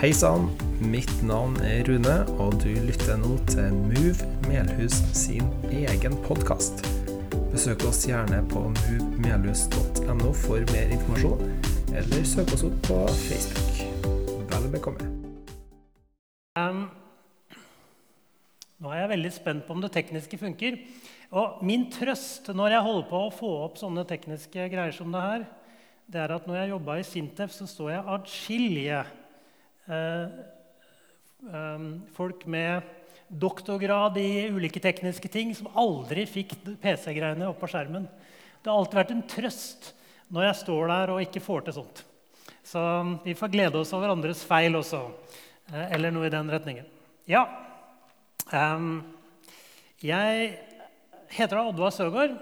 Hei sann, mitt navn er Rune, og du lytter nå til Move Melhus sin egen podkast. Besøk oss gjerne på movemelhus.no for mer informasjon, eller søk oss opp på Facebook. Vel bekomme. Um, nå er jeg veldig spent på om det tekniske funker. Og min trøst når jeg holder på å få opp sånne tekniske greier som det her, det er at når jeg jobba i Sintef, så så jeg atskillige folk med doktorgrad i ulike tekniske ting som aldri fikk PC-greiene opp på skjermen. Det har alltid vært en trøst når jeg står der og ikke får til sånt. Så vi får glede oss over andres feil også. Eh, eller noe i den retningen. Ja. Jeg heter Oddvar Søgaard.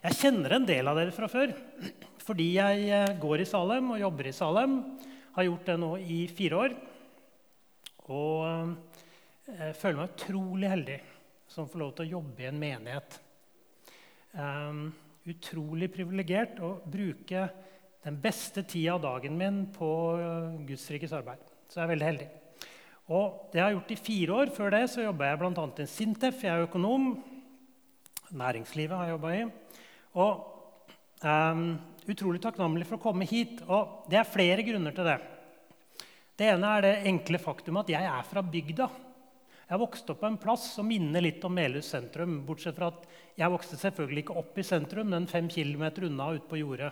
Jeg kjenner en del av dere fra før fordi jeg eh, går i Salem og jobber i Salem. Har gjort det nå i fire år. Og jeg eh, føler meg utrolig heldig som får lov til å jobbe i en menighet. Um, utrolig privilegert å bruke den beste tida av dagen min på uh, Guds rikes arbeid. Så jeg er veldig heldig. Og det jeg har gjort i fire år. Før det så jobba jeg bl.a. i Sintef. Jeg er økonom. Næringslivet har jeg jobba i. Og um, utrolig takknemlig for å komme hit. Og det er flere grunner til det. Det ene er det enkle faktum at jeg er fra bygda. Jeg vokste opp på en plass som minner litt om Melhus sentrum. Bortsett fra at jeg vokste selvfølgelig ikke opp i sentrum, men fem kilometer unna ute på jordet.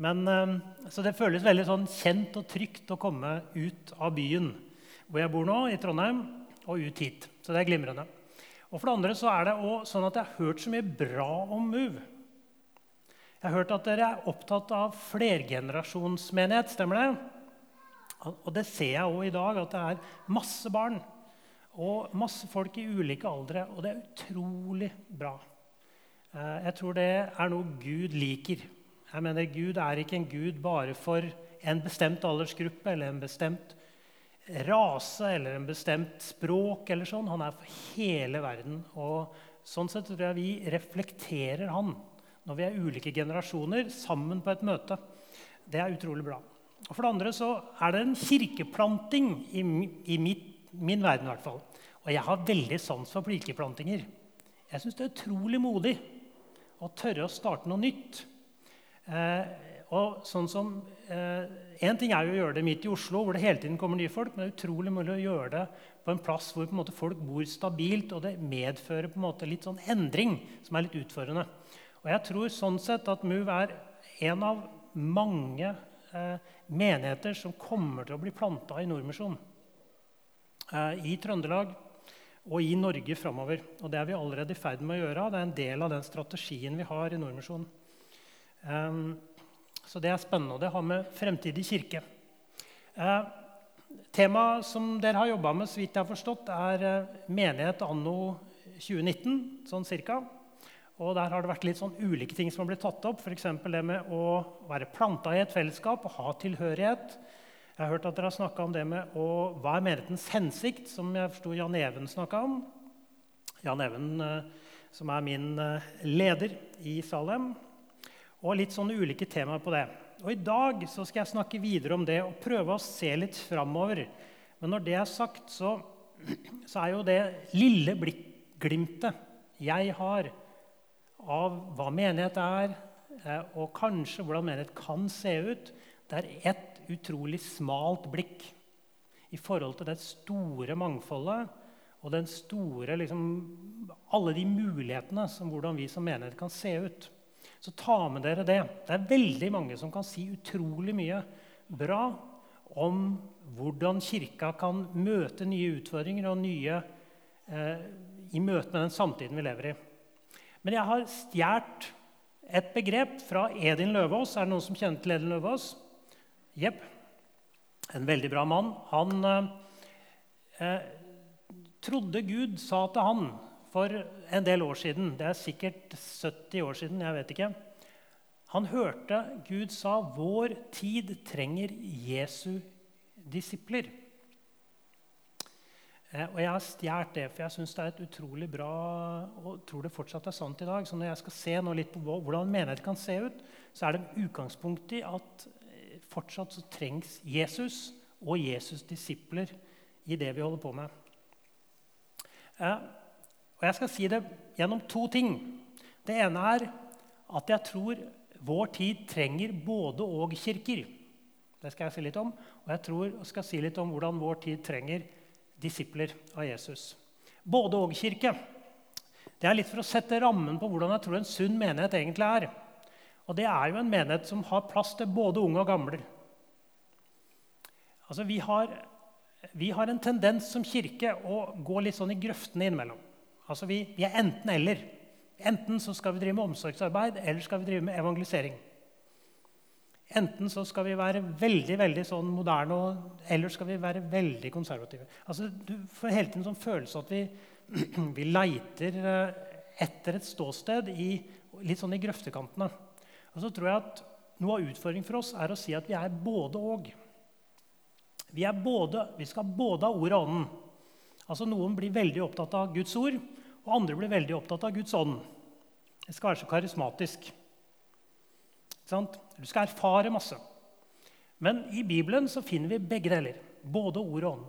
Men, ehm, så det føles veldig sånn kjent og trygt å komme ut av byen hvor jeg bor nå, i Trondheim, og ut hit. Så det er glimrende. Og for det andre så er det også sånn at jeg har hørt så mye bra om Move. Jeg har hørt at dere er opptatt av flergenerasjonsmenighet. Stemmer det? Og det ser jeg òg i dag, at det er masse barn og masse folk i ulike aldre. Og det er utrolig bra. Eh, jeg tror det er noe Gud liker. Jeg mener, Gud er ikke en gud bare for en bestemt aldersgruppe eller en bestemt rase eller en bestemt språk. eller sånn. Han er for hele verden. Og sånn sett tror jeg vi reflekterer han når vi er ulike generasjoner sammen på et møte. Det er utrolig bra. Og For det andre så er det en kirkeplanting i, i mitt, min verden. I hvert fall. Og jeg har veldig sans for kirkeplantinger. Jeg syns det er utrolig modig å tørre å starte noe nytt. Eh, og sånn som, eh, En ting er jo å gjøre det midt i Oslo, hvor det hele tiden kommer nye folk. Men det er utrolig mulig å gjøre det på en plass hvor en folk bor stabilt, og det medfører litt sånn endring som er litt utfordrende. Og jeg tror sånn sett at MOVE er en av mange eh, menigheter som kommer til å bli planta i Nordmisjon. Eh, I Trøndelag og i Norge framover. Og det er vi allerede i ferd med å gjøre. Det er en del av den strategien vi har i Nordmisjon. Eh, så det er spennende, og det har med fremtidig kirke. Eh, Temaet som dere har jobba med, så vidt jeg har forstått, er eh, menighet anno 2019, sånn cirka. Og der har det vært litt sånn ulike ting som har blitt tatt opp. F.eks. det med å være planta i et fellesskap og ha tilhørighet. Jeg har hørt at dere har snakka om det med å, hva er menighetens hensikt, som jeg forsto Jan Even snakka om. Jan Even, eh, som er min eh, leder i Salem. Og litt sånne ulike temaer på det. Og I dag så skal jeg snakke videre om det og prøve å se litt framover. Men når det er sagt, så, så er jo det lille glimtet jeg har av hva menighet er, eh, og kanskje hvordan menighet kan se ut, det er ett utrolig smalt blikk i forhold til det store mangfoldet og den store, liksom, alle de mulighetene som hvordan vi som menighet kan se ut. Så ta med dere det. Det er veldig mange som kan si utrolig mye bra om hvordan Kirka kan møte nye utfordringer og nye eh, i møte med den samtiden vi lever i. Men jeg har stjålet et begrep fra Edin Løvaas. Er det noen som kjenner til Edin Løvaas? Jepp. En veldig bra mann. Han eh, eh, trodde Gud sa til han for en del år siden Det er sikkert 70 år siden. jeg vet ikke. Han hørte Gud sa 'Vår tid trenger Jesu disipler'. Eh, og jeg har stjålet det, for jeg syns det er et utrolig bra og tror det fortsatt er sant i dag. Så når jeg skal se nå litt på hvordan menighet kan se ut, så er det utgangspunkt i at eh, fortsatt så trengs Jesus og Jesus' disipler i det vi holder på med. Eh, og Jeg skal si det gjennom to ting. Det ene er at jeg tror vår tid trenger både-og-kirker. Det skal jeg si litt om. Og jeg tror skal si litt om hvordan vår tid trenger disipler av Jesus. Både-og-kirke. Det er litt for å sette rammen på hvordan jeg tror en sunn menighet egentlig er. Og det er jo en menighet som har plass til både unge og gamle. Altså, vi har, vi har en tendens som kirke å gå litt sånn i grøftene innimellom. Altså, vi, vi er enten-eller. Enten så skal vi drive med omsorgsarbeid, eller skal vi drive med evangelisering. Enten så skal vi være veldig veldig sånn moderne, eller skal vi være veldig konservative. Altså, du får hele tiden sånn følelse at vi, vi leiter eh, etter et ståsted i, litt sånn i grøftekantene. Og så tror jeg at Noe av utfordringen for oss er å si at vi er både og. Vi, vi skal både ha ordet og ånden. Altså Noen blir veldig opptatt av Guds ord, og andre blir veldig opptatt av Guds ånd. Det skal være så karismatisk. Du skal erfare masse. Men i Bibelen så finner vi begge deler. Både ord og ånd.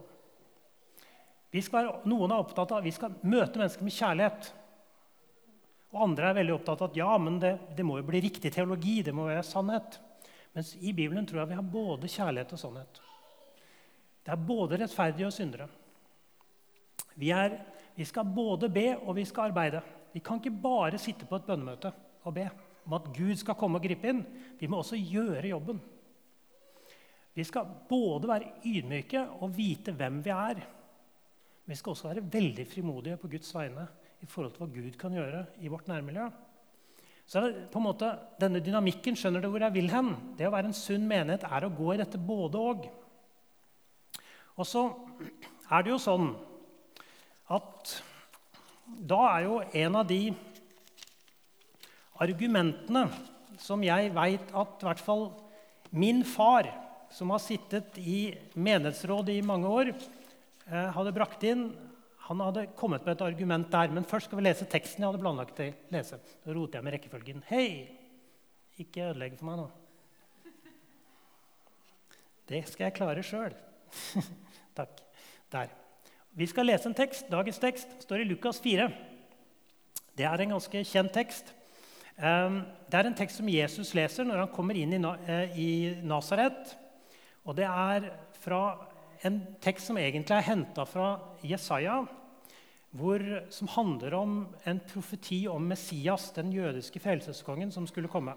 Skal, noen er opptatt av vi skal møte mennesker med kjærlighet. Og andre er veldig opptatt av at ja, men det, det må jo bli riktig teologi. det må være sannhet. Mens i Bibelen tror jeg vi har både kjærlighet og sannhet. Det er både rettferdige og syndere. Vi, er, vi skal både be og vi skal arbeide. Vi kan ikke bare sitte på et bønnemøte og be om at Gud skal komme og gripe inn. Vi må også gjøre jobben. Vi skal både være ydmyke og vite hvem vi er. Men vi skal også være veldig frimodige på Guds vegne i forhold til hva Gud kan gjøre i vårt nærmiljø. Så på en måte, Denne dynamikken skjønner du hvor jeg vil hen. Det å være en sunn menighet er å gå i dette både og. Og så er det jo sånn at da er jo en av de argumentene som jeg veit at i hvert fall min far, som har sittet i menighetsrådet i mange år, eh, hadde brakt inn Han hadde kommet med et argument der. Men først skal vi lese teksten jeg hadde planlagt å lese. Da roter jeg med rekkefølgen. Hei! Ikke ødelegg for meg nå. Det skal jeg klare sjøl. Takk. Der. Vi skal lese en tekst. Dagens tekst står i Lukas 4. Det er en ganske kjent tekst. Det er en tekst som Jesus leser når han kommer inn i eh, Nasaret. Og det er fra en tekst som egentlig er henta fra Jesaja, hvor, som handler om en profeti om Messias, den jødiske frelseskongen, som skulle komme.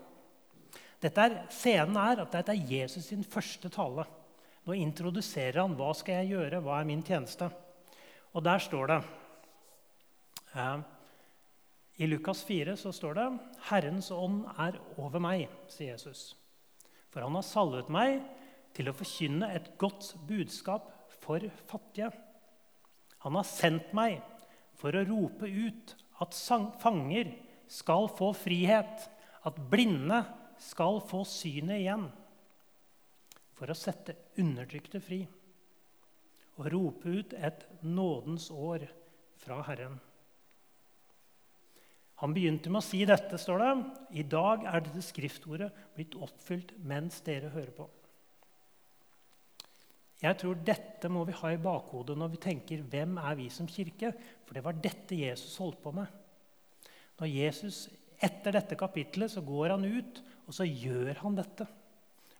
Dette er, scenen er at dette er Jesus sin første tale. Nå introduserer han hva skal jeg gjøre, hva er min tjeneste. Og der står det eh, i Lukas 4 så står det Herrens ånd er over meg, sier Jesus. For han har salvet meg til å forkynne et godt budskap for fattige. Han har sendt meg for å rope ut at fanger skal få frihet, at blinde skal få synet igjen. For å sette undertrykte fri og rope ut et nådens år fra Herren. Han begynte med å si dette, står det. I dag er dette skriftordet blitt oppfylt mens dere hører på. Jeg tror Dette må vi ha i bakhodet når vi tenker hvem er vi som kirke? For det var dette Jesus holdt på med. Når Jesus, Etter dette kapitlet så går han ut, og så gjør han dette.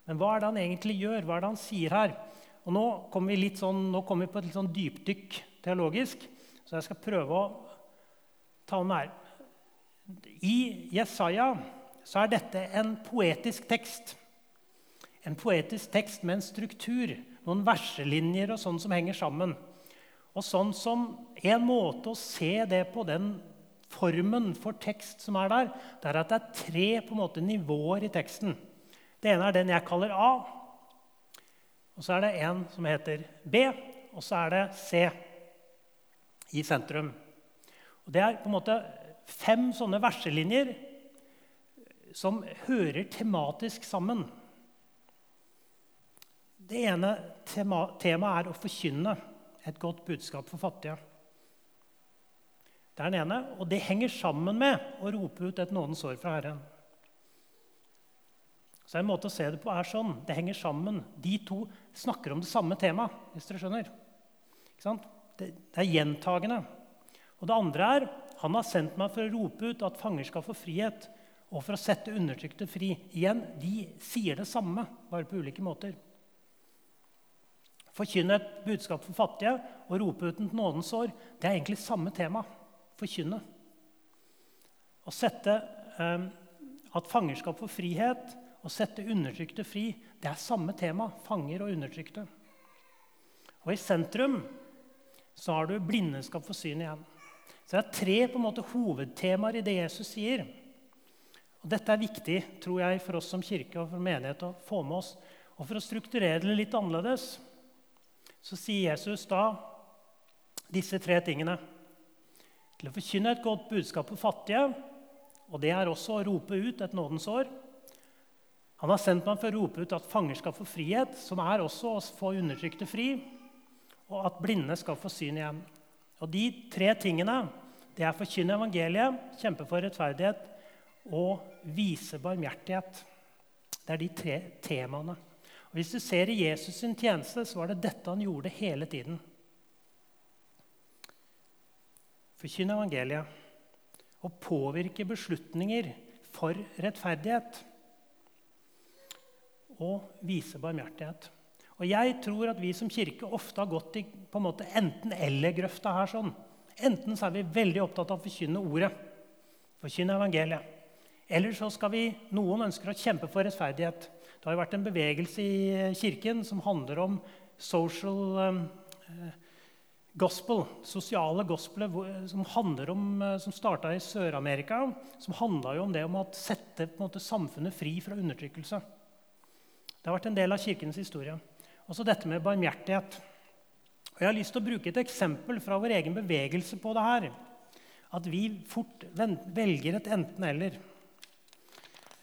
Men hva er det han egentlig gjør? Hva er det han sier her? Og Nå kommer vi, sånn, nå kommer vi på et litt sånn dypdykk teologisk, så jeg skal prøve å ta med her. I Jesaja så er dette en poetisk tekst. En poetisk tekst med en struktur, noen verselinjer og sånn som henger sammen. Og sånn som En måte å se det på, den formen for tekst som er der, det er at det er tre på en måte nivåer i teksten. Det ene er den jeg kaller A. Og så er det en som heter B, og så er det C i sentrum. Og Det er på en måte fem sånne verselinjer som hører tematisk sammen. Det ene tema, temaet er å forkynne et godt budskap for fattige. Det er den ene, og det henger sammen med å rope ut et nådens år fra Herren. Så En måte å se det på er sånn. Det henger sammen. De to snakker om det samme temaet. hvis dere skjønner. Det, det er gjentagende. Og det andre er han har sendt meg for å rope ut at fanger skal få frihet, og for å sette undertrykte fri. Igjen, De sier det samme, bare på ulike måter. Forkynne et budskap for fattige og rope ut et nådens år det er egentlig samme tema. Forkynne. Å sette eh, at fanger skal få frihet, og sette undertrykte fri, det er samme tema. Fanger og undertrykte. Og i sentrum så har du blindeskap for syn igjen. Så det er tre på en måte, hovedtemaer i det Jesus sier. Og Dette er viktig tror jeg, for oss som kirke og for menighet å få med oss. Og For å strukturere det litt annerledes så sier Jesus da disse tre tingene. Til å forkynne et godt budskap for fattige, og det er også å rope ut et nådens år. Han har sendt meg for å rope ut at fanger skal få frihet, som er også å få undertrykte fri, og at blinde skal få syn igjen. Og De tre tingene det er forkynne evangeliet, kjempe for rettferdighet og vise barmhjertighet. Det er de tre temaene. Og Hvis du ser i Jesus' sin tjeneste, så var det dette han gjorde hele tiden. Forkynne evangeliet og påvirke beslutninger for rettferdighet. Og vise barmhjertighet. Og Jeg tror at vi som kirke ofte har gått i på en måte enten-eller-grøfta her. sånn. Enten så er vi veldig opptatt av å forkynne ordet, forkynne evangeliet. Eller så skal vi, noen ønsker å kjempe for rettferdighet. Det har jo vært en bevegelse i eh, Kirken som handler om social eh, gospel, sosiale gospelet, som, handler om, eh, som starta i Sør-Amerika. Som handla om det om å sette måte, samfunnet fri fra undertrykkelse. Det har vært en del av Kirkens historie. Også dette med barmhjertighet. Og jeg har lyst til å bruke et eksempel fra vår egen bevegelse på det her. At vi fort velger et enten-eller.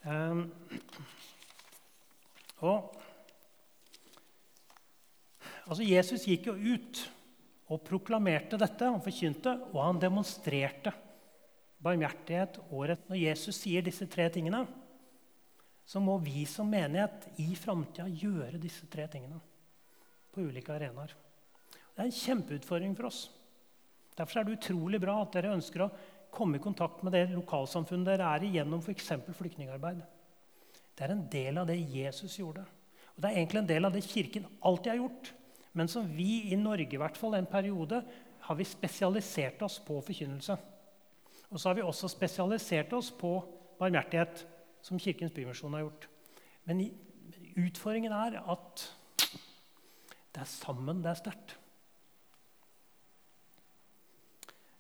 Um, og, altså Jesus gikk jo ut og proklamerte dette. Han forkynte, og han demonstrerte barmhjertighet året. Når Jesus sier disse tre tingene, så må vi som menighet i framtida gjøre disse tre tingene på ulike arenaer. Det er en kjempeutfordring for oss. Derfor er det utrolig bra at dere ønsker å komme i kontakt med det lokalsamfunnet dere er i gjennom f.eks. flyktningarbeid. Det er en del av det Jesus gjorde. Og Det er egentlig en del av det Kirken alltid har gjort. Men som vi i Norge i hvert fall en periode har vi spesialisert oss på forkynnelse. Og så har vi også spesialisert oss på barmhjertighet, som Kirkens Bymisjon har gjort. Men utfordringen er at det er sammen det er sterkt.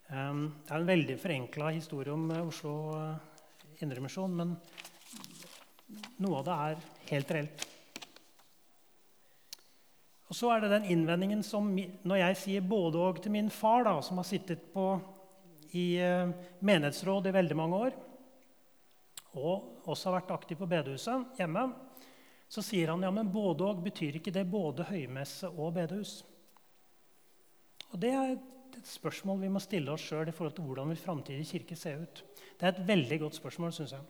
Det er en veldig forenkla historie om eh, Oslo eh, Indremisjon, men noe av det er helt reelt. Og så er det den innvendingen som når jeg sier både og til min far, da, som har sittet på, i uh, menighetsråd i veldig mange år, og også har vært aktiv på bedehuset hjemme, så sier han ja, men både og betyr ikke det både høymesse og bedehus. Og Det er et spørsmål vi må stille oss sjøl i forhold til hvordan vil framtidig kirke se ut. Det er et veldig godt spørsmål, syns jeg.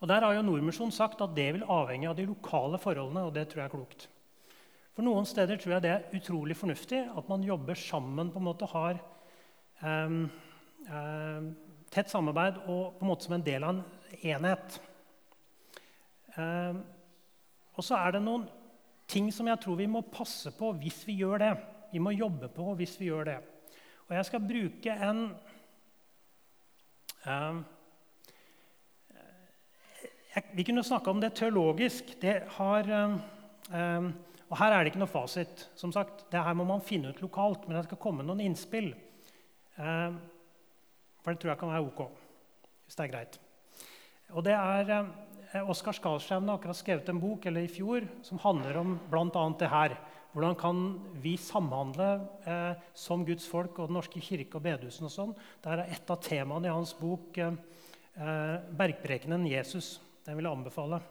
Og Der har jo Nordmisjonen sagt at det vil avhenge av de lokale forholdene. og det tror jeg er klokt. For Noen steder tror jeg det er utrolig fornuftig at man jobber sammen, på en måte har um, um, tett samarbeid og på en måte som en del av en enhet. Um, og så er det noen ting som jeg tror vi må passe på hvis vi gjør det. Vi må jobbe på hvis vi gjør det. Og jeg skal bruke en vi kunne snakka om det teologisk. Det har, um, og her er det ikke noe fasit. som sagt. Det her må man finne ut lokalt, men det skal komme noen innspill. Um, for det tror jeg kan være ok, hvis det er greit. Og det er Oskar Skalskjevne har akkurat skrevet en bok eller i fjor, som handler om bl.a. det her. Hvordan kan vi samhandle eh, som Guds folk og Den norske kirke og bedehusene og sånn? Det er et av temaene i hans bok eh, Bergprekenen Jesus. Den vil jeg anbefale.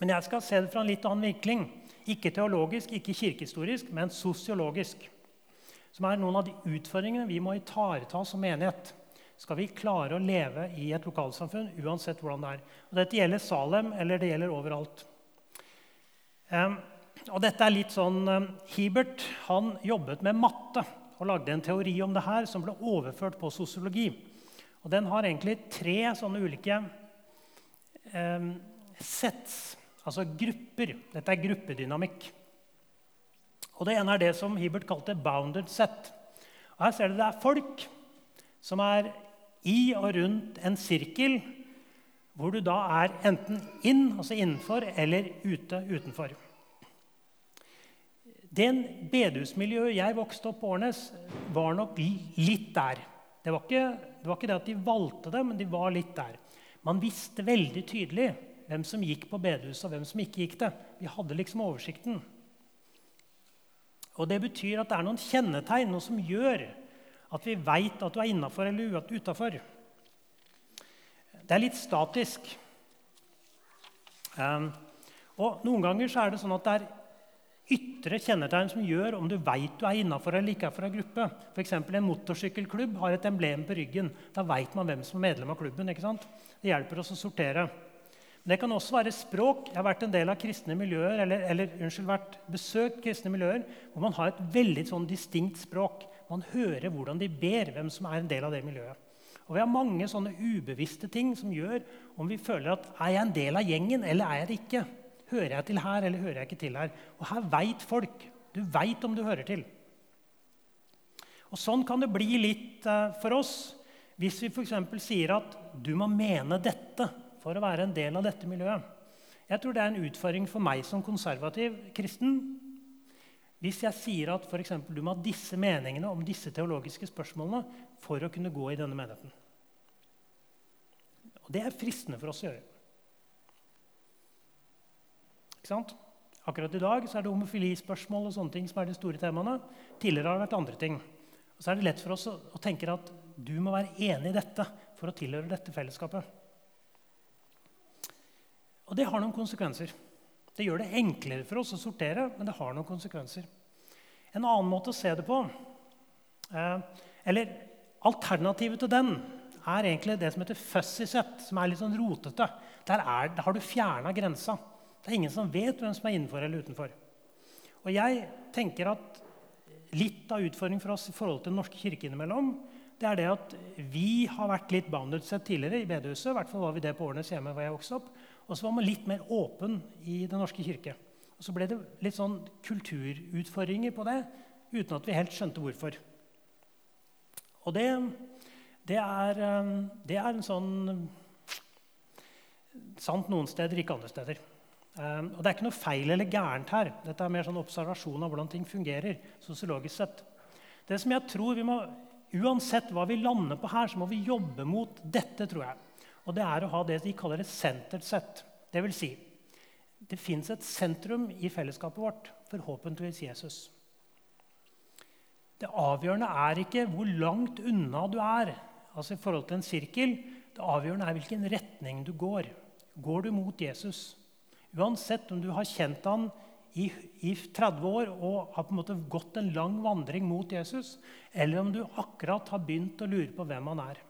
Men jeg skal se det fra en litt annen vinkling. Ikke teologisk, ikke kirkehistorisk, men sosiologisk. Som er noen av de utfordringene vi må ivareta som menighet. Skal vi klare å leve i et lokalsamfunn uansett hvordan det er. Og dette gjelder Salem, eller det gjelder overalt. Og dette er litt sånn um, Hebert han jobbet med matte og lagde en teori om det her som ble overført på sosiologi. Og Den har egentlig tre sånne ulike sets, altså grupper. Dette er gruppedynamikk. Og Det ene er det som Hebert kalte 'bounded set'. Og Her ser du det er folk som er i og rundt en sirkel hvor du da er enten inn, altså innenfor, eller ute, utenfor. Det bedehusmiljøet jeg vokste opp på Årnes, var nok litt der. Det var, ikke, det var ikke det at de valgte det, men de var litt der. Man visste veldig tydelig hvem som gikk på bedehuset, og hvem som ikke gikk det. Vi hadde liksom oversikten. Og Det betyr at det er noen kjennetegn, noe som gjør at vi veit at du er innafor eller utafor. Det er litt statisk. Og Noen ganger så er det sånn at det er ytre kjennetegn som gjør om du veit du er innafor eller ikke er en gruppe. F.eks. en motorsykkelklubb har et emblem på ryggen. Da veit man hvem som er medlem av klubben. ikke sant? Det hjelper oss å sortere. Men det kan også være språk. Jeg har vært en del av kristne miljøer, eller, eller unnskyld, vært besøkt kristne miljøer hvor man har et veldig sånn distinkt språk. Man hører hvordan de ber, hvem som er en del av det miljøet. Og Vi har mange sånne ubevisste ting som gjør om vi føler at er jeg en del av gjengen eller er jeg det ikke. Hører jeg til her eller hører jeg ikke til her? Og her veit folk. Du veit om du hører til. Og Sånn kan det bli litt uh, for oss hvis vi f.eks. sier at du må mene dette for å være en del av dette miljøet. Jeg tror det er en utfordring for meg som konservativ kristen hvis jeg sier at for eksempel, du må ha disse meningene om disse teologiske spørsmålene for å kunne gå i denne menigheten. Og Det er fristende for oss å gjøre. Ikke sant? Akkurat i dag så er det homofilispørsmål og sånne ting som er de store temaene. Tidligere har det vært andre ting. Og så er det lett for oss å, å tenke at du må være enig i dette for å tilhøre dette fellesskapet. Og det har noen konsekvenser. Det gjør det enklere for oss å sortere, men det har noen konsekvenser. En annen måte å se det på, eh, eller alternativet til den, er egentlig det som heter fuzzy set, som er litt sånn rotete. Der, er, der har du fjerna grensa. Det er ingen som vet hvem som er innenfor eller utenfor. Og jeg tenker at Litt av utfordringen for oss i forhold til Den norske kirke innimellom, det er det at vi har vært litt bounded set tidligere i bedehuset. I hvert fall var vi det på årenes hjemme hvor jeg vokste opp. Og så var man litt mer åpen i Den norske kirke. Og så ble det litt sånn kulturutfordringer på det uten at vi helt skjønte hvorfor. Og det, det, er, um, det er, en sånn sant noen steder, ikke andre steder. Um, og det er ikke noe feil eller gærent her. Dette er mer sånn observasjon av hvordan ting fungerer. sosiologisk sett. Det som jeg tror vi må, Uansett hva vi lander på her, så må vi jobbe mot dette, tror jeg. Og det er å ha det de kaller et centered set. Det vil si, det fins et sentrum i fellesskapet vårt, forhåpentligvis Jesus. Det avgjørende er ikke hvor langt unna du er altså i forhold til en sirkel. Det avgjørende er hvilken retning du går. Går du mot Jesus? Uansett om du har kjent han i, i 30 år og har på en måte gått en lang vandring mot Jesus, eller om du akkurat har begynt å lure på hvem han er.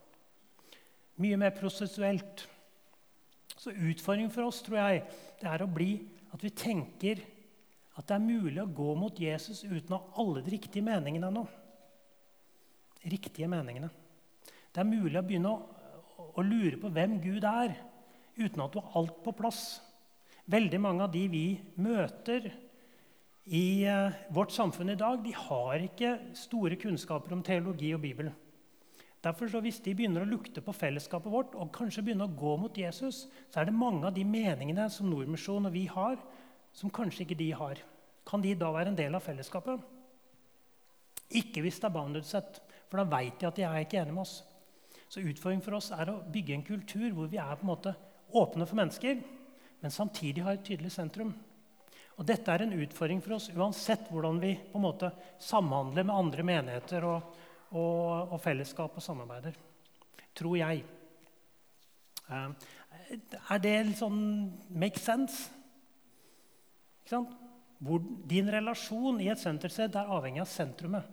Mye mer prosessuelt. Så utfordringen for oss tror jeg, det er å bli at vi tenker at det er mulig å gå mot Jesus uten å ha alle de riktige meningene ennå. Riktige meningene. Det er mulig å begynne å, å lure på hvem Gud er, uten at du har alt på plass. Veldig mange av de vi møter i uh, vårt samfunn i dag, de har ikke store kunnskaper om teologi og Bibelen. Derfor så Hvis de begynner å lukte på fellesskapet vårt og kanskje begynner å gå mot Jesus, så er det mange av de meningene som Nordmisjon og vi har, som kanskje ikke de har. Kan de da være en del av fellesskapet? Ikke hvis det er bounded set, for da veit de at de er ikke enige med oss. Så utfordringen for oss er å bygge en kultur hvor vi er på en måte åpne for mennesker, men samtidig har et tydelig sentrum. Og Dette er en utfordring for oss uansett hvordan vi på en måte samhandler med andre menigheter og, og, og fellesskap og samarbeider. Tror jeg. Uh, er det litt sånn make sense? ikke Hvor din relasjon i et sentersted er avhengig av sentrumet,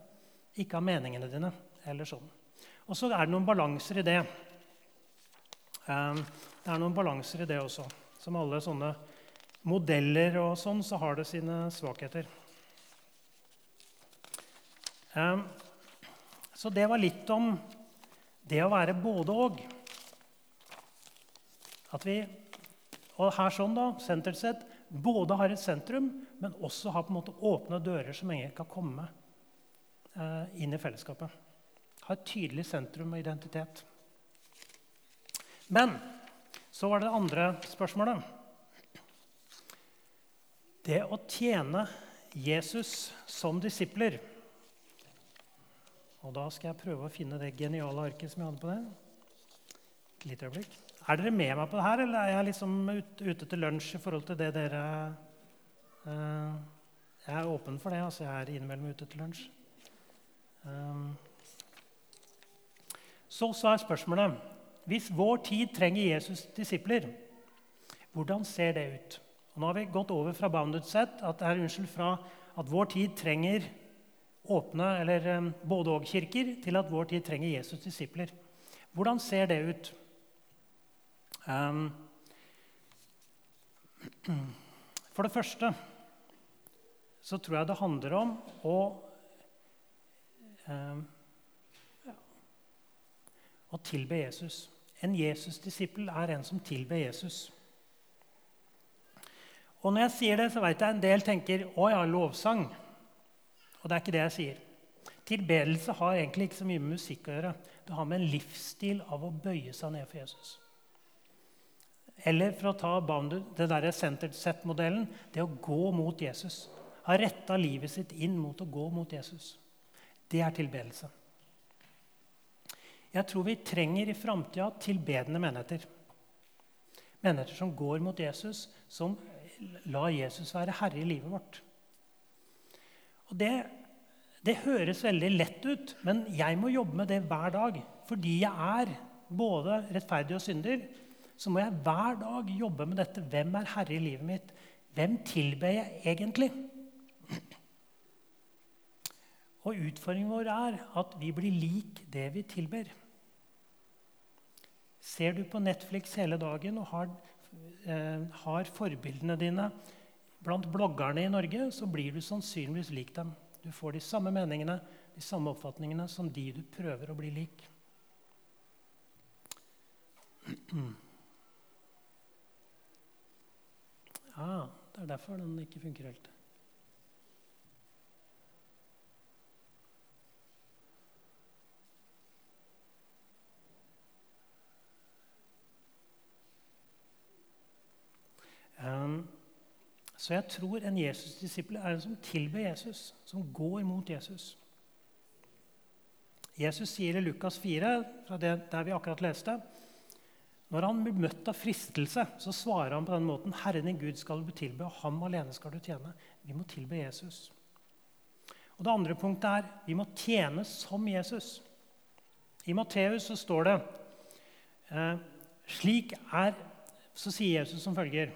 ikke av meningene dine. eller sånn. Og så er det noen balanser i det. Um, det er noen balanser i det også. Som alle sånne modeller og sånn, så har det sine svakheter. Så det var litt om det å være både og. At vi og her sånn da, sett, både har et sentrum, men også har på en måte åpne dører som ingen kan komme eh, inn i fellesskapet. Ha et tydelig sentrum og identitet. Men så var det det andre spørsmålet. Det å tjene Jesus som disipler. Og da skal jeg prøve å finne det geniale arket som jeg hadde på det. Et lite øyeblikk. Er dere med meg på det her, eller er jeg liksom ute til lunsj i forhold til det dere uh, Jeg er åpen for det. altså Jeg er innimellom ute til lunsj. Um, så, så er spørsmålet Hvis vår tid trenger Jesus' disipler, hvordan ser det ut? Og nå har vi gått over fra bounded set, at er unnskyld, fra at vår tid trenger åpne eller um, både-og-kirker, til at vår tid trenger Jesus' disipler. Hvordan ser det ut? Um, for det første så tror jeg det handler om å um, Å tilbe Jesus. En Jesus-disippel er en som tilber Jesus. Og når jeg sier det, så vet jeg en del tenker å ja, lovsang. Og det er ikke det jeg sier. Tilbedelse har egentlig ikke så mye med musikk å gjøre. Det har med en livsstil av å bøye seg ned for Jesus. Eller for å ta det der centered set-modellen det å gå mot Jesus. Ha retta livet sitt inn mot å gå mot Jesus. Det er tilbedelse. Jeg tror vi trenger i framtida tilbedende menigheter. Menigheter som går mot Jesus, som lar Jesus være herre i livet vårt. Og det, det høres veldig lett ut, men jeg må jobbe med det hver dag. Fordi jeg er både rettferdig og synder, så må jeg hver dag jobbe med dette. Hvem er herre i livet mitt? Hvem tilber jeg egentlig? Og utfordringen vår er at vi blir lik det vi tilber. Ser du på Netflix hele dagen og har, eh, har forbildene dine blant bloggerne i Norge, så blir du sannsynligvis lik dem. Du får de samme meningene, de samme oppfatningene som de du prøver å bli lik. Ja, det er derfor den ikke funker helt. Um, så jeg tror en Jesus-disippel er en som tilber Jesus, som går mot Jesus. Jesus sier i Lukas 4, fra det der vi akkurat leste, når han blir møtt av fristelse, så svarer han på den måten.: Herren din Gud skal du tilbe, og ham alene skal du tjene. Vi må tilbe Jesus. Og Det andre punktet er vi må tjene som Jesus. I Matteus så står det eh, slik er, Så sier Jesus som følger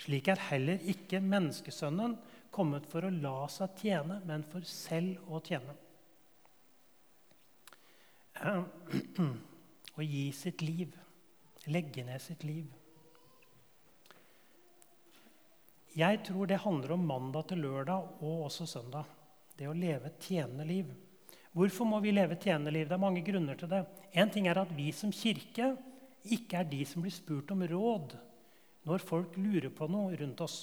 Slik er heller ikke menneskesønnen kommet for å la seg tjene, men for selv å tjene. Å gi sitt liv legge ned sitt liv. Jeg tror det handler om mandag til lørdag og også søndag. Det å leve et tjenende liv. Hvorfor må vi leve et tjenende liv? Det er mange grunner til det. En ting er at vi som kirke ikke er de som blir spurt om råd når folk lurer på noe rundt oss.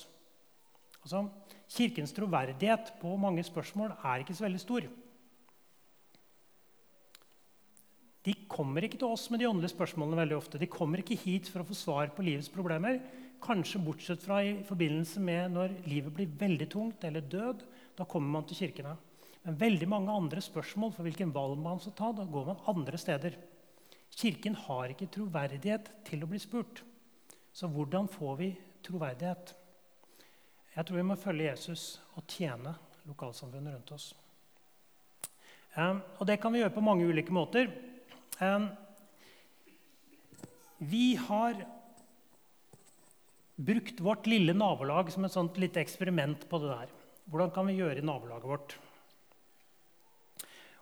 Altså, kirkens troverdighet på mange spørsmål er ikke så veldig stor. De kommer ikke til oss med de åndelige spørsmålene veldig ofte. De kommer ikke hit for å få svar på livets problemer. Kanskje bortsett fra i forbindelse med når livet blir veldig tungt eller død. Da kommer man til kirkene. Men veldig mange andre spørsmål for hvilken valg man skal ta, da går man andre steder. Kirken har ikke troverdighet til å bli spurt. Så hvordan får vi troverdighet? Jeg tror vi må følge Jesus og tjene lokalsamfunnet rundt oss. Um, og Det kan vi gjøre på mange ulike måter. Vi har brukt vårt lille nabolag som et sånt lite eksperiment på det der. Hvordan kan vi gjøre i nabolaget vårt?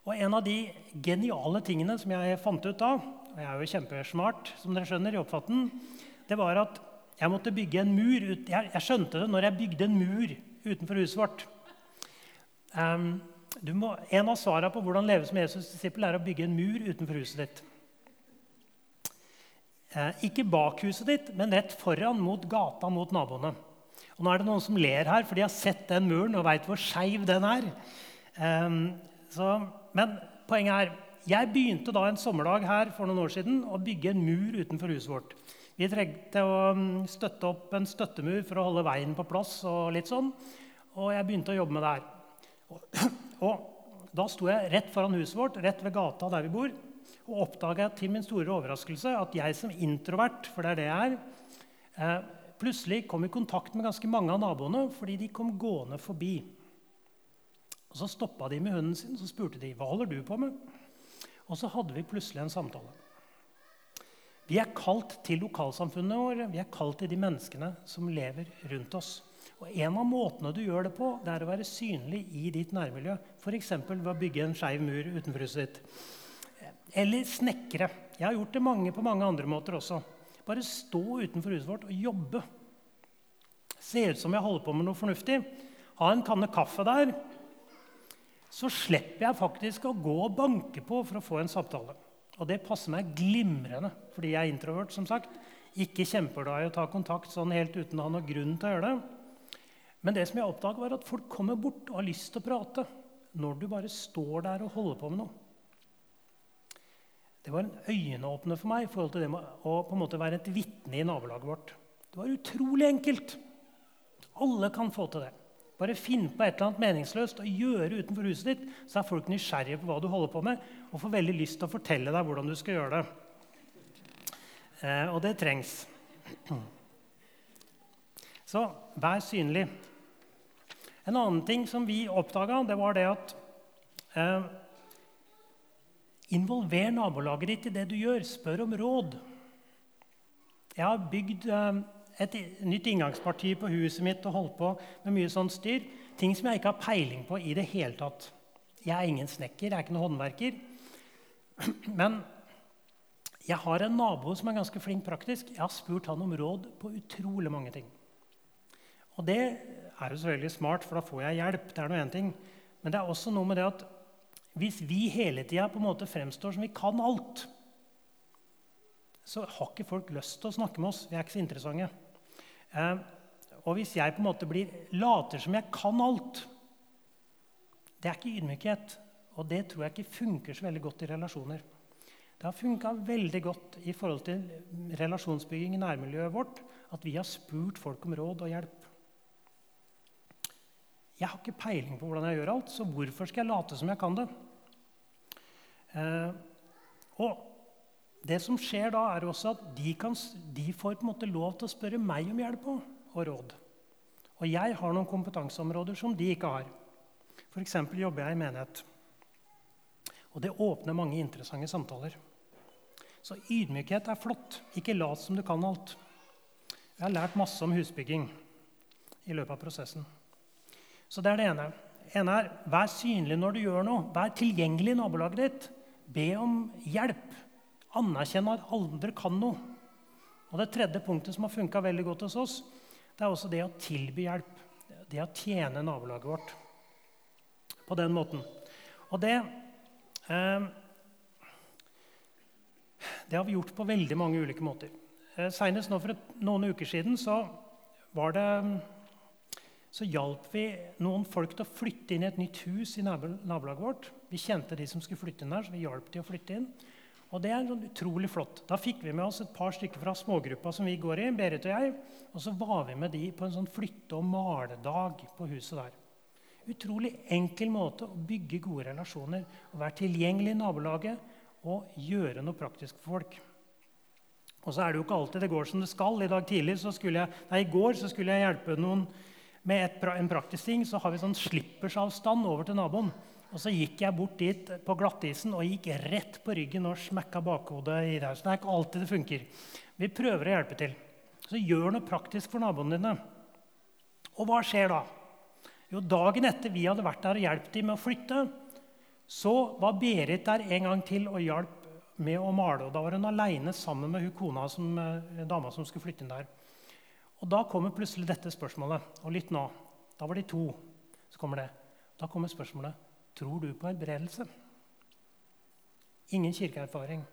Og en av de geniale tingene som jeg fant ut da, og jeg er jo kjempesmart, som dere skjønner, i oppfatten, det var at jeg måtte bygge en mur. Ut, jeg, jeg, skjønte det når jeg bygde en mur utenfor huset vårt. Um, må, en av svarene på hvordan leve som Jesus' disippel er å bygge en mur utenfor huset ditt. Eh, ikke bak huset ditt, men rett foran, mot gata, mot naboene. Og nå er det noen som ler her, for de har sett den muren og veit hvor skeiv den er. Um, så, men poenget er jeg begynte da en sommerdag her for noen år siden å bygge en mur utenfor huset vårt. Vi trengte å mm, støtte opp en støttemur for å holde veien på plass. Og litt sånn, og jeg begynte å jobbe med det her. Og, og da sto jeg rett foran huset vårt, rett ved gata der vi bor, og oppdaga til min store overraskelse at jeg som introvert, for det er det jeg er, eh, plutselig kom i kontakt med ganske mange av naboene fordi de kom gående forbi. Og Så stoppa de med hunden sin og så spurte de, hva holder du på med. Og så hadde vi plutselig en samtale. Vi er kalt til lokalsamfunnet våre, vi er kalt til de menneskene som lever rundt oss. Og En av måtene du gjør det på, det er å være synlig i ditt nærmiljø. F.eks. ved å bygge en skeiv mur utenfor huset ditt. Eller snekre. Jeg har gjort det mange på mange andre måter også. Bare stå utenfor huset vårt og jobbe. Se ut som jeg holder på med noe fornuftig. Ha en kanne kaffe der. Så slipper jeg faktisk å gå og banke på for å få en samtale. Og det passer meg glimrende, fordi jeg er introvert. som sagt. Ikke kjempeglad i å ta kontakt sånn helt uten å ha noen grunn til å gjøre det. Men det som jeg oppdaget var at folk kommer bort og har lyst til å prate når du bare står der og holder på med noe. Det var en øyenåpner for meg i forhold til det med å på en måte være et vitne i nabolaget vårt. Det var utrolig enkelt. Alle kan få til det. Bare finn på et eller annet meningsløst og gjøre utenfor huset ditt, så er folk nysgjerrige på hva du holder på med, og får veldig lyst til å fortelle deg hvordan du skal gjøre det. Eh, og det trengs. Så vær synlig. En annen ting som vi oppdaga, det var det at eh, Involver nabolaget ditt i det du gjør. Spør om råd. Jeg har bygd eh, et nytt inngangsparti på huset mitt og holdt på med mye sånt styr. Ting som jeg ikke har peiling på i det hele tatt. Jeg er ingen snekker, jeg er ikke noen håndverker. Men jeg har en nabo som er ganske flink praktisk. Jeg har spurt han om råd på utrolig mange ting. Og det er jo selvfølgelig smart, for da får jeg hjelp. det er noe en ting. Men det er også noe med det at hvis vi hele tida fremstår som vi kan alt, så har ikke folk lyst til å snakke med oss. Vi er ikke så interessante. Eh, og hvis jeg på en måte blir later som jeg kan alt Det er ikke ydmykhet. Og det tror jeg ikke funker så veldig godt i relasjoner. Det har funka veldig godt i forhold til relasjonsbygging i nærmiljøet vårt at vi har spurt folk om råd og hjelp. Jeg har ikke peiling på hvordan jeg gjør alt, så hvorfor skal jeg late som jeg kan det? Eh, og det som skjer da, er også at de, kan, de, får på en måte lov til å spørre meg om hjelp og, råd. Og jeg har noen kompetanseområder som de ikke har. F.eks. jobber jeg i menighet. Og det åpner mange interessante samtaler. Så ydmykhet er flott. Ikke lat som du kan alt. Jeg har lært masse om husbygging i løpet av prosessen. Så det er det ene. ene er, Vær synlig når du gjør noe. Vær tilgjengelig i nabolaget ditt. Be om hjelp. Anerkjenn at andre kan noe. Og Det tredje punktet som har funka veldig godt hos oss, det er også det å tilby hjelp. Det å tjene nabolaget vårt på den måten. Og det eh, Det har vi gjort på veldig mange ulike måter. Eh, Senest nå for et, noen uker siden så var det så hjalp vi noen folk til å flytte inn i et nytt hus i nabolaget vårt. Vi kjente de som skulle flytte inn der, så vi hjalp de å flytte inn. Og det er sånn utrolig flott. Da fikk vi med oss et par stykker fra smågruppa som vi går i, Berit og jeg. Og så var vi med de på en sånn flytte- og maledag på huset der. Utrolig enkel måte å bygge gode relasjoner, å være tilgjengelig i nabolaget og gjøre noe praktisk for folk. Og så er det jo ikke alltid det går som det skal. I dag tidlig så skulle jeg, nei, i går så skulle jeg hjelpe noen med et, en praktisk ting så har vi sånn slippersavstand over til naboen. Og så gikk jeg bort dit på glattisen og gikk rett på ryggen og smekka bakhodet i. Så det er ikke alltid det funker. Vi prøver å hjelpe til. Så gjør noe praktisk for naboene dine. Og hva skjer da? Jo, Dagen etter vi hadde vært der og hjulpet dem med å flytte, Så var Berit der en gang til og hjalp med å male. og Da var hun aleine sammen med hun kona som, eh, dama som skulle flytte inn der. Og Da kommer plutselig dette spørsmålet. Og litt nå. Da var de to. Så kommer det. Da kommer spørsmålet tror du på helbredelse. Ingen kirkeerfaring.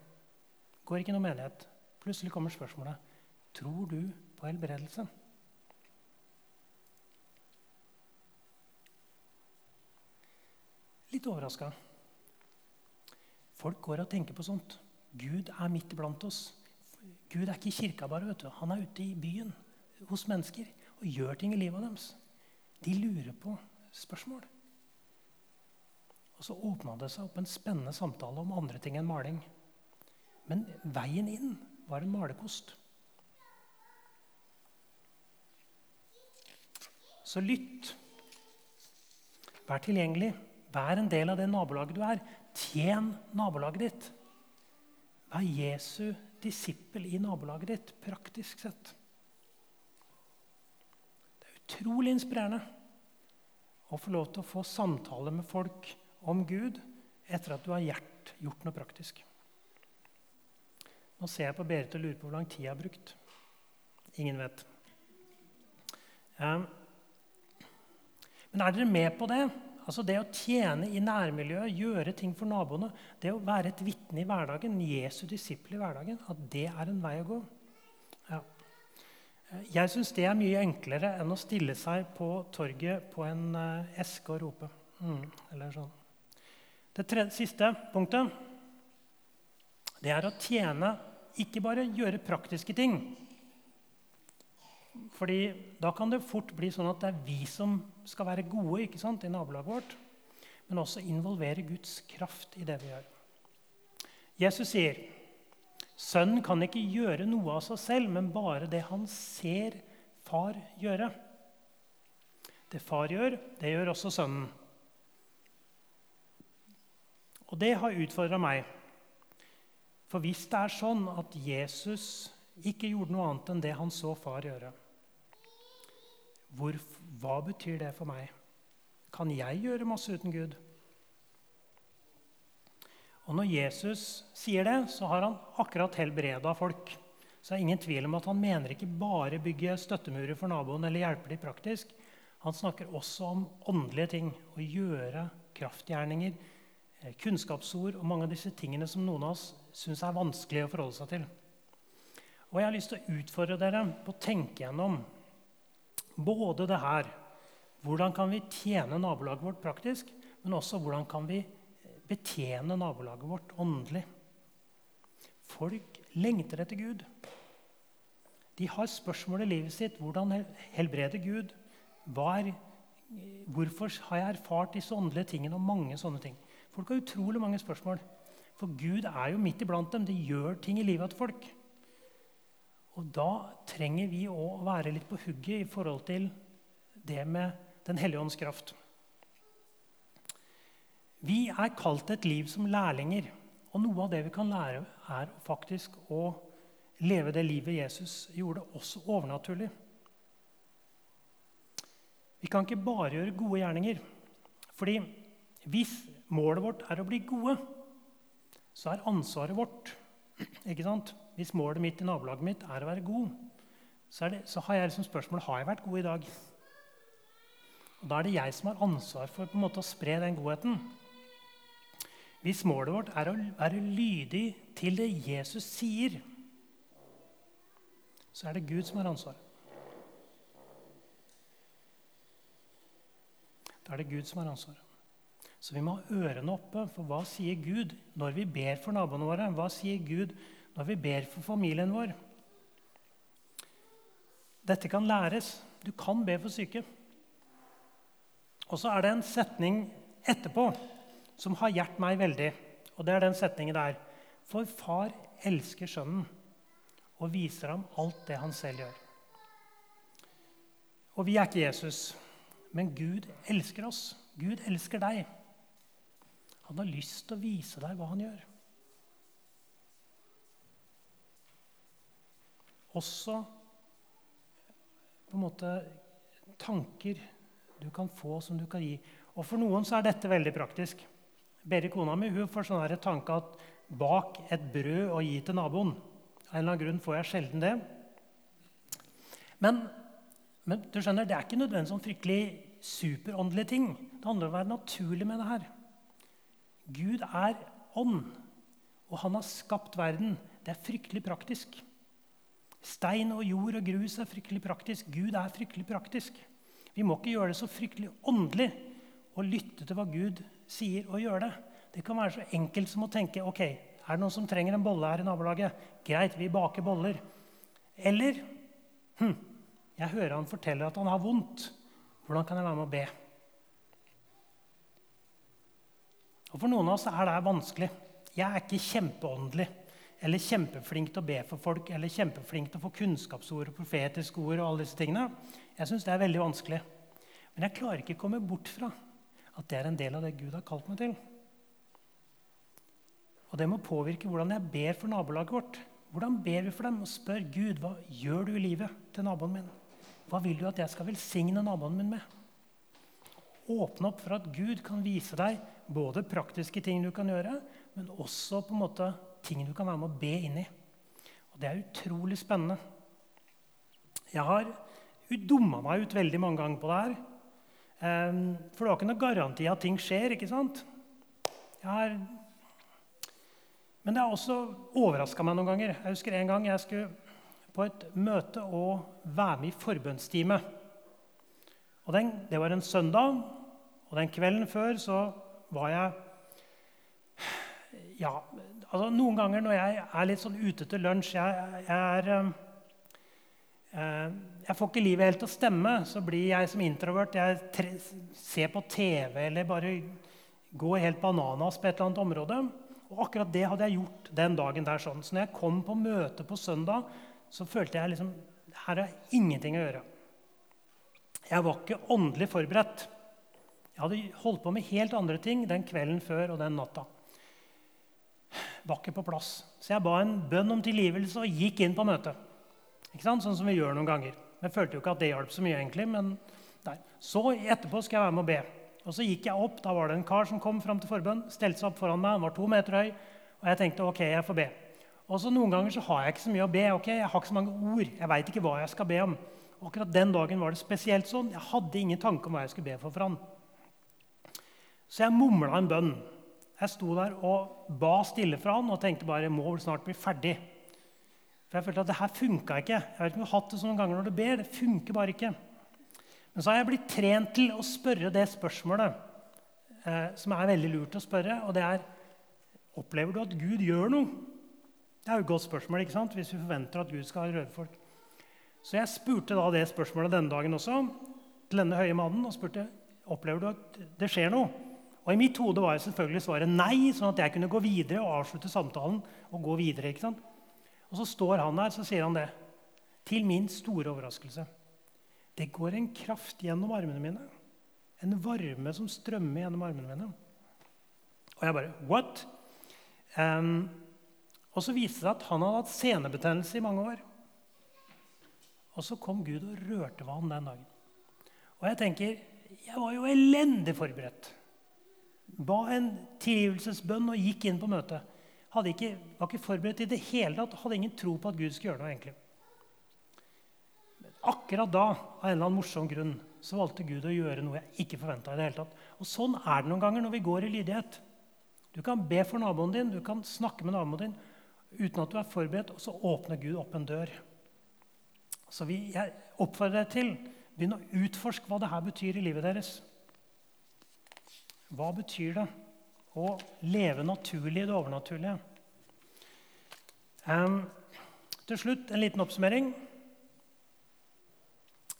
Går ikke noe menighet. Plutselig kommer spørsmålet tror du på helbredelse. Litt overraska. Folk går og tenker på sånt. Gud er midt iblant oss. Gud er ikke i kirka bare. vet du. Han er ute i byen hos mennesker og gjør ting i livet deres. De lurer på spørsmål. Og så åpna det seg opp en spennende samtale om andre ting enn maling. Men veien inn var en malerkost. Så lytt. Vær tilgjengelig. Vær en del av det nabolaget du er. Tjen nabolaget ditt. Vær Jesu disippel i nabolaget ditt, praktisk sett. Det er utrolig inspirerende å få lov til å få samtale med folk om Gud etter at du har gjort noe praktisk. Nå ser jeg på Berit og lurer på hvor lang tid jeg har brukt. Ingen vet. Men er dere med på det? Altså Det å tjene i nærmiljøet, gjøre ting for naboene, det å være et vitne i hverdagen, Jesu disippel i hverdagen, at det er en vei å gå. Ja. Jeg syns det er mye enklere enn å stille seg på torget på en uh, eske og rope. Mm, eller sånn. Det tredje, siste punktet det er å tjene, ikke bare gjøre praktiske ting. Fordi da kan det fort bli sånn at det er vi som skal være gode ikke sant, i nabolaget vårt. Men også involvere Guds kraft i det vi gjør. Jesus sier sønnen kan ikke gjøre noe av seg selv, men bare det han ser far gjøre. Det far gjør, det gjør også sønnen. Og det har utfordra meg. For hvis det er sånn at Jesus ikke gjorde noe annet enn det han så far gjøre, hvor, hva betyr det for meg? Kan jeg gjøre masse uten Gud? Og Når Jesus sier det, så har han akkurat helbreda folk. Så det er ingen tvil om at Han mener ikke bare bygge støttemurer for naboen eller hjelpe dem praktisk. Han snakker også om åndelige ting. Å gjøre kraftgjerninger, kunnskapsord og mange av disse tingene som noen av oss syns er vanskelig å forholde seg til. Og Jeg har lyst til å utfordre dere på å tenke gjennom både det her Hvordan kan vi tjene nabolaget vårt praktisk? Men også hvordan kan vi betjene nabolaget vårt åndelig? Folk lengter etter Gud. De har spørsmål i livet sitt. Hvordan helbreder Gud? Er, hvorfor har jeg erfart disse åndelige tingene og mange sånne ting? Folk har utrolig mange spørsmål. For Gud er jo midt iblant dem. Det gjør ting i livet til folk. Og da trenger vi å være litt på hugget i forhold til det med Den hellige ånds kraft. Vi er kalt et liv som lærlinger. Og noe av det vi kan lære, er faktisk å leve det livet Jesus gjorde, også overnaturlig. Vi kan ikke bare gjøre gode gjerninger. Fordi hvis målet vårt er å bli gode, så er ansvaret vårt ikke sant? Hvis målet mitt i nabolaget mitt er å være god, så, det, så har jeg liksom spørsmål har jeg vært god i dag. Og Da er det jeg som har ansvar for på en måte å spre den godheten. Hvis målet vårt er å være lydig til det Jesus sier, så er det Gud som har ansvaret. Da er det Gud som har ansvaret. Så vi må ha ørene oppe for hva sier Gud når vi ber for naboene våre. Hva sier Gud når vi ber for familien vår? Dette kan læres. Du kan be for syke. Og så er det en setning etterpå som har hjulpet meg veldig. Og det er den setningen der. For far elsker sønnen og viser ham alt det han selv gjør. Og vi er ikke Jesus, men Gud elsker oss. Gud elsker deg. Han har lyst til å vise deg hva han gjør. Også på en måte tanker du kan få som du kan gi. Og For noen så er dette veldig praktisk. Berit, kona mi, hun får sånn tanke at bak et brød og gi til naboen. Av en eller annen grunn får jeg sjelden det. Men, men du skjønner, det er ikke nødvendigvis sånn fryktelig superåndelige ting. Det handler om å være naturlig med det her. Gud er ånd, og han har skapt verden. Det er fryktelig praktisk. Stein og jord og grus er fryktelig praktisk. Gud er fryktelig praktisk. Vi må ikke gjøre det så fryktelig åndelig å lytte til hva Gud sier, og gjøre det. Det kan være så enkelt som å tenke ok, er det noen som trenger en bolle her i nabolaget? Greit, vi baker boller. Eller hm, jeg hører han forteller at han har vondt. Hvordan kan jeg være med å be? Og For noen av oss er det vanskelig. Jeg er ikke kjempeåndelig eller kjempeflink til å be for folk eller kjempeflink til å få kunnskapsord og profetiske ord. og alle disse tingene. Jeg syns det er veldig vanskelig. Men jeg klarer ikke å komme bort fra at det er en del av det Gud har kalt meg til. Og det må påvirke hvordan jeg ber for nabolaget vårt. Hvordan ber vi for dem? Og spør Gud hva gjør du i livet til naboen min. Hva vil du at jeg skal velsigne naboen min med? Åpne opp for at Gud kan vise deg både praktiske ting du kan gjøre, men også på en måte ting du kan være med å be inn i. Og Det er utrolig spennende. Jeg har dumma meg ut veldig mange ganger på det her. Ehm, for det var ikke noe garanti at ting skjer, ikke sant? Jeg har men det har også overraska meg noen ganger. Jeg husker En gang jeg skulle på et møte og være med i forbønnstime. Og den, det var en søndag, og den kvelden før så var jeg Ja, altså noen ganger når jeg er litt sånn ute til lunsj jeg, jeg, er, eh, jeg får ikke livet helt til å stemme. Så blir jeg som introvert. Jeg ser på TV eller bare går helt bananas på et eller annet område. Og akkurat det hadde jeg gjort den dagen. der. sånn. Så når jeg kom på møte på søndag, så følte jeg liksom her er ingenting å gjøre. Jeg var ikke åndelig forberedt. Jeg hadde holdt på med helt andre ting den kvelden før og den natta var ikke på plass. Så jeg ba en bønn om tilgivelse og gikk inn på møtet. Ikke sant? Sånn som vi gjør noen ganger. Jeg følte jo ikke at det hjalp så mye. egentlig, men nei. Så etterpå skal jeg være med og be. Og så gikk jeg opp. Da var det en kar som kom fram til forbønn. Stelte seg opp foran meg. Han var to meter høy. Og jeg tenkte ok, jeg får be. Og så Noen ganger så har jeg ikke så mye å be. ok? Jeg har ikke så mange ord. Jeg veit ikke hva jeg skal be om. Akkurat den dagen var det spesielt sånn. Jeg hadde ingen tanke om hva jeg skulle be for for han. Så jeg mumla en bønn. Jeg sto der og ba stille fra han og tenkte bare jeg må vel snart bli ferdig. For jeg følte at det her funka ikke. Jeg vet ikke om du har hatt det sånne ganger når du ber. Det funker bare ikke. Men så har jeg blitt trent til å spørre det spørsmålet eh, som er veldig lurt å spørre, og det er Opplever du at Gud gjør noe? Det er jo et godt spørsmål ikke sant? hvis vi forventer at Gud skal røre folk. Så jeg spurte da det spørsmålet denne dagen også til denne høye mannen og spurte opplever du at det skjer noe. Og I mitt hode var jeg selvfølgelig svaret nei, sånn at jeg kunne gå videre og avslutte samtalen. Og gå videre, ikke sant? Og så står han der så sier han det. Til min store overraskelse. Det går en kraft gjennom armene mine. En varme som strømmer gjennom armene mine. Og jeg bare What? Um, og så viste det seg at han hadde hatt senebetennelse i mange år. Og så kom Gud og rørte ved han den dagen. Og jeg tenker Jeg var jo elendig forberedt ba en tilgivelsesbønn og gikk inn på møtet. Ikke, var ikke forberedt i det hele tatt, hadde ingen tro på at Gud skulle gjøre noe. egentlig. Men akkurat da av en eller annen morsom grunn, så valgte Gud å gjøre noe jeg ikke forventa. Og sånn er det noen ganger når vi går i lydighet. Du kan be for naboen din, du kan snakke med naboen din uten at du er forberedt, og så åpner Gud opp en dør. Så vi, jeg oppfordrer deg til begynn å utforske hva det her betyr i livet deres. Hva betyr det å leve naturlig i det overnaturlige? Um, til slutt en liten oppsummering.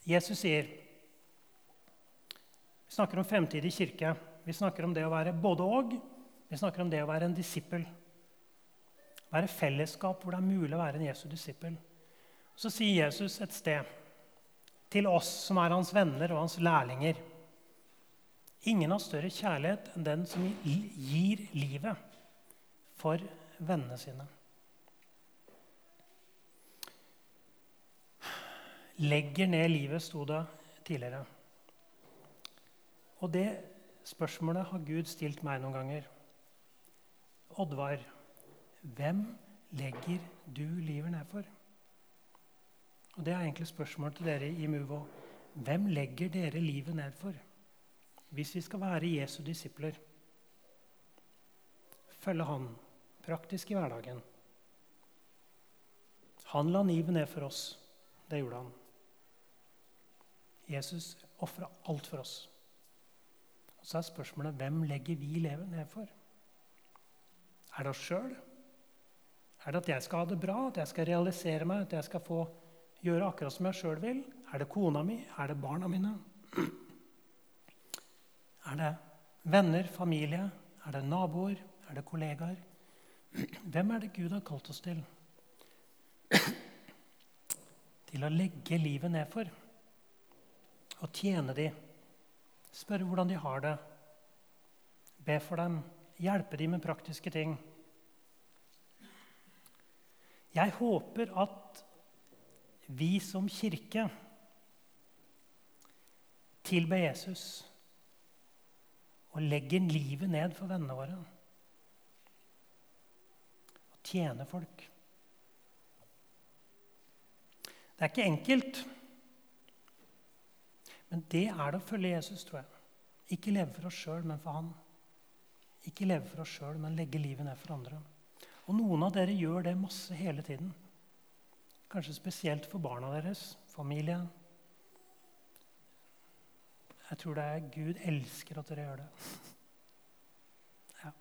Jesus sier Vi snakker om fremtidig kirke. Vi snakker om det å være både og. Vi snakker om det å være en disippel. Være fellesskap hvor det er mulig å være en Jesu disippel. Så sier Jesus et sted til oss som er hans venner og hans lærlinger Ingen har større kjærlighet enn den som gir livet for vennene sine. Legger ned livet, sto det tidligere. Og det spørsmålet har Gud stilt meg noen ganger. Oddvar, hvem legger du livet ned for? Og Det er egentlig spørsmålet til dere i Muvo. Hvem legger dere livet ned for? Hvis vi skal være Jesu disipler, følge Han praktisk i hverdagen. Han la livet ned for oss. Det gjorde han. Jesus ofra alt for oss. Og Så er spørsmålet hvem legger vi livet ned for? Er det oss sjøl? Er det at jeg skal ha det bra, at jeg skal realisere meg, at jeg skal få gjøre akkurat som jeg sjøl vil? Er det kona mi? Er det barna mine? Er det venner, familie? Er det naboer? Er det kollegaer? Hvem er det Gud har kalt oss til? Til å legge livet ned for. Og tjene dem. Spørre hvordan de har det. Be for dem. Hjelpe dem med praktiske ting. Jeg håper at vi som kirke tilber Jesus og legger livet ned for vennene våre. Og tjener folk. Det er ikke enkelt, men det er det å følge Jesus, tror jeg. Ikke leve for oss sjøl, men for han. Ikke leve for oss sjøl, men legge livet ned for andre. Og noen av dere gjør det masse hele tiden. Kanskje spesielt for barna deres, familien. Jeg tror det er Gud elsker at dere gjør det. Ja.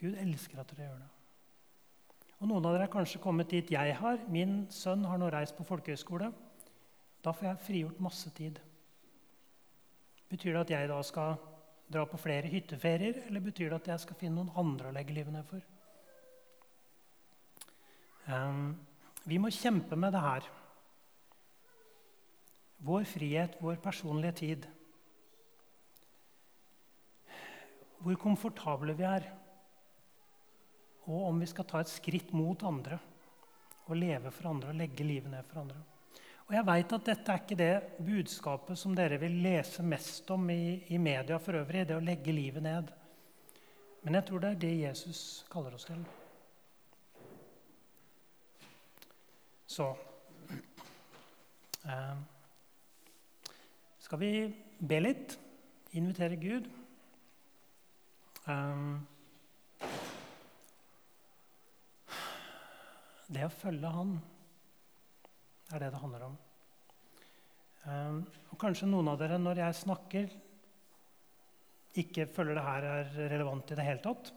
Gud elsker at dere gjør det. Og Noen av dere er kanskje kommet dit jeg har. Min sønn har nå reist på folkehøyskole. Da får jeg frigjort masse tid. Betyr det at jeg da skal dra på flere hytteferier, eller betyr det at jeg skal finne noen andre å legge livet ned for? Um, vi må kjempe med det her. Vår frihet, vår personlige tid. Hvor komfortable vi er og om vi skal ta et skritt mot andre og leve for andre og legge livet ned for andre. Og Jeg veit at dette er ikke det budskapet som dere vil lese mest om i, i media for øvrig, det å legge livet ned. Men jeg tror det er det Jesus kaller oss til. Så eh, skal vi be litt, invitere Gud. Um, Det å følge Han er det det handler om. Um, og Kanskje noen av dere, når jeg snakker, ikke føler det her er relevant i det hele tatt.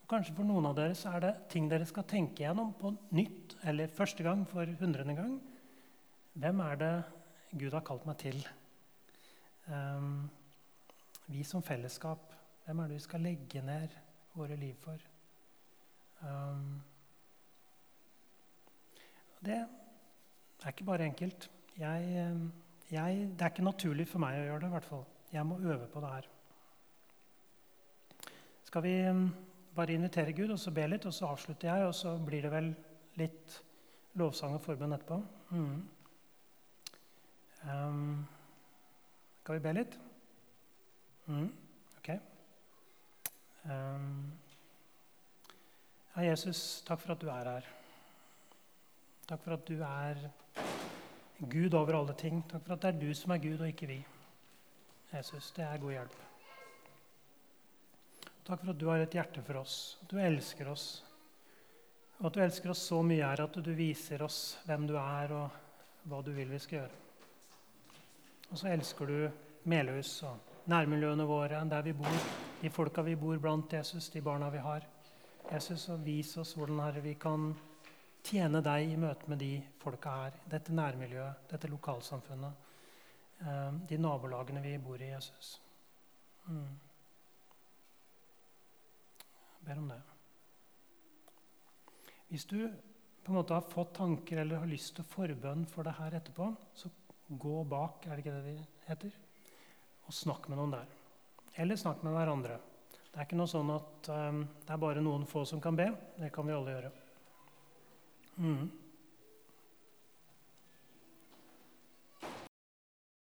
Og kanskje for noen av dere så er det ting dere skal tenke gjennom på nytt eller første gang for hundrede gang. Hvem er det Gud har kalt meg til? Um, vi som fellesskap, hvem er det vi skal legge ned våre liv for? Um, det er ikke bare enkelt. Jeg, eh, jeg, det er ikke naturlig for meg å gjøre det. i hvert fall. Jeg må øve på det her. Skal vi bare invitere Gud og så be litt, og så avslutter jeg, og så blir det vel litt lovsang og forbønn etterpå. Mm. Um, skal vi be litt? Mm, ok. Um, ja, Jesus, takk for at du er her. Takk for at du er Gud over alle ting. Takk for at det er du som er Gud, og ikke vi. Jesus, det er god hjelp. Takk for at du har et hjerte for oss, at du elsker oss. Og at du elsker oss så mye her at du viser oss hvem du er, og hva du vil vi skal gjøre. Og så elsker du Melhus og nærmiljøene våre, der vi bor, de folka vi bor blant, Jesus, de barna vi har. Jesus, og vis oss hvordan Herre, vi kan tjene deg i møte med de folka her, dette nærmiljøet, dette lokalsamfunnet, eh, de nabolagene vi bor i, Jesus. Mm. Jeg ber om det. Hvis du på en måte har fått tanker eller har lyst til forbønn for det her etterpå, så gå bak, er det ikke det det heter? Og snakk med noen der. Eller snakk med hverandre. Det er ikke noe sånn at um, det er bare noen få som kan be. Det kan vi alle gjøre. Mm.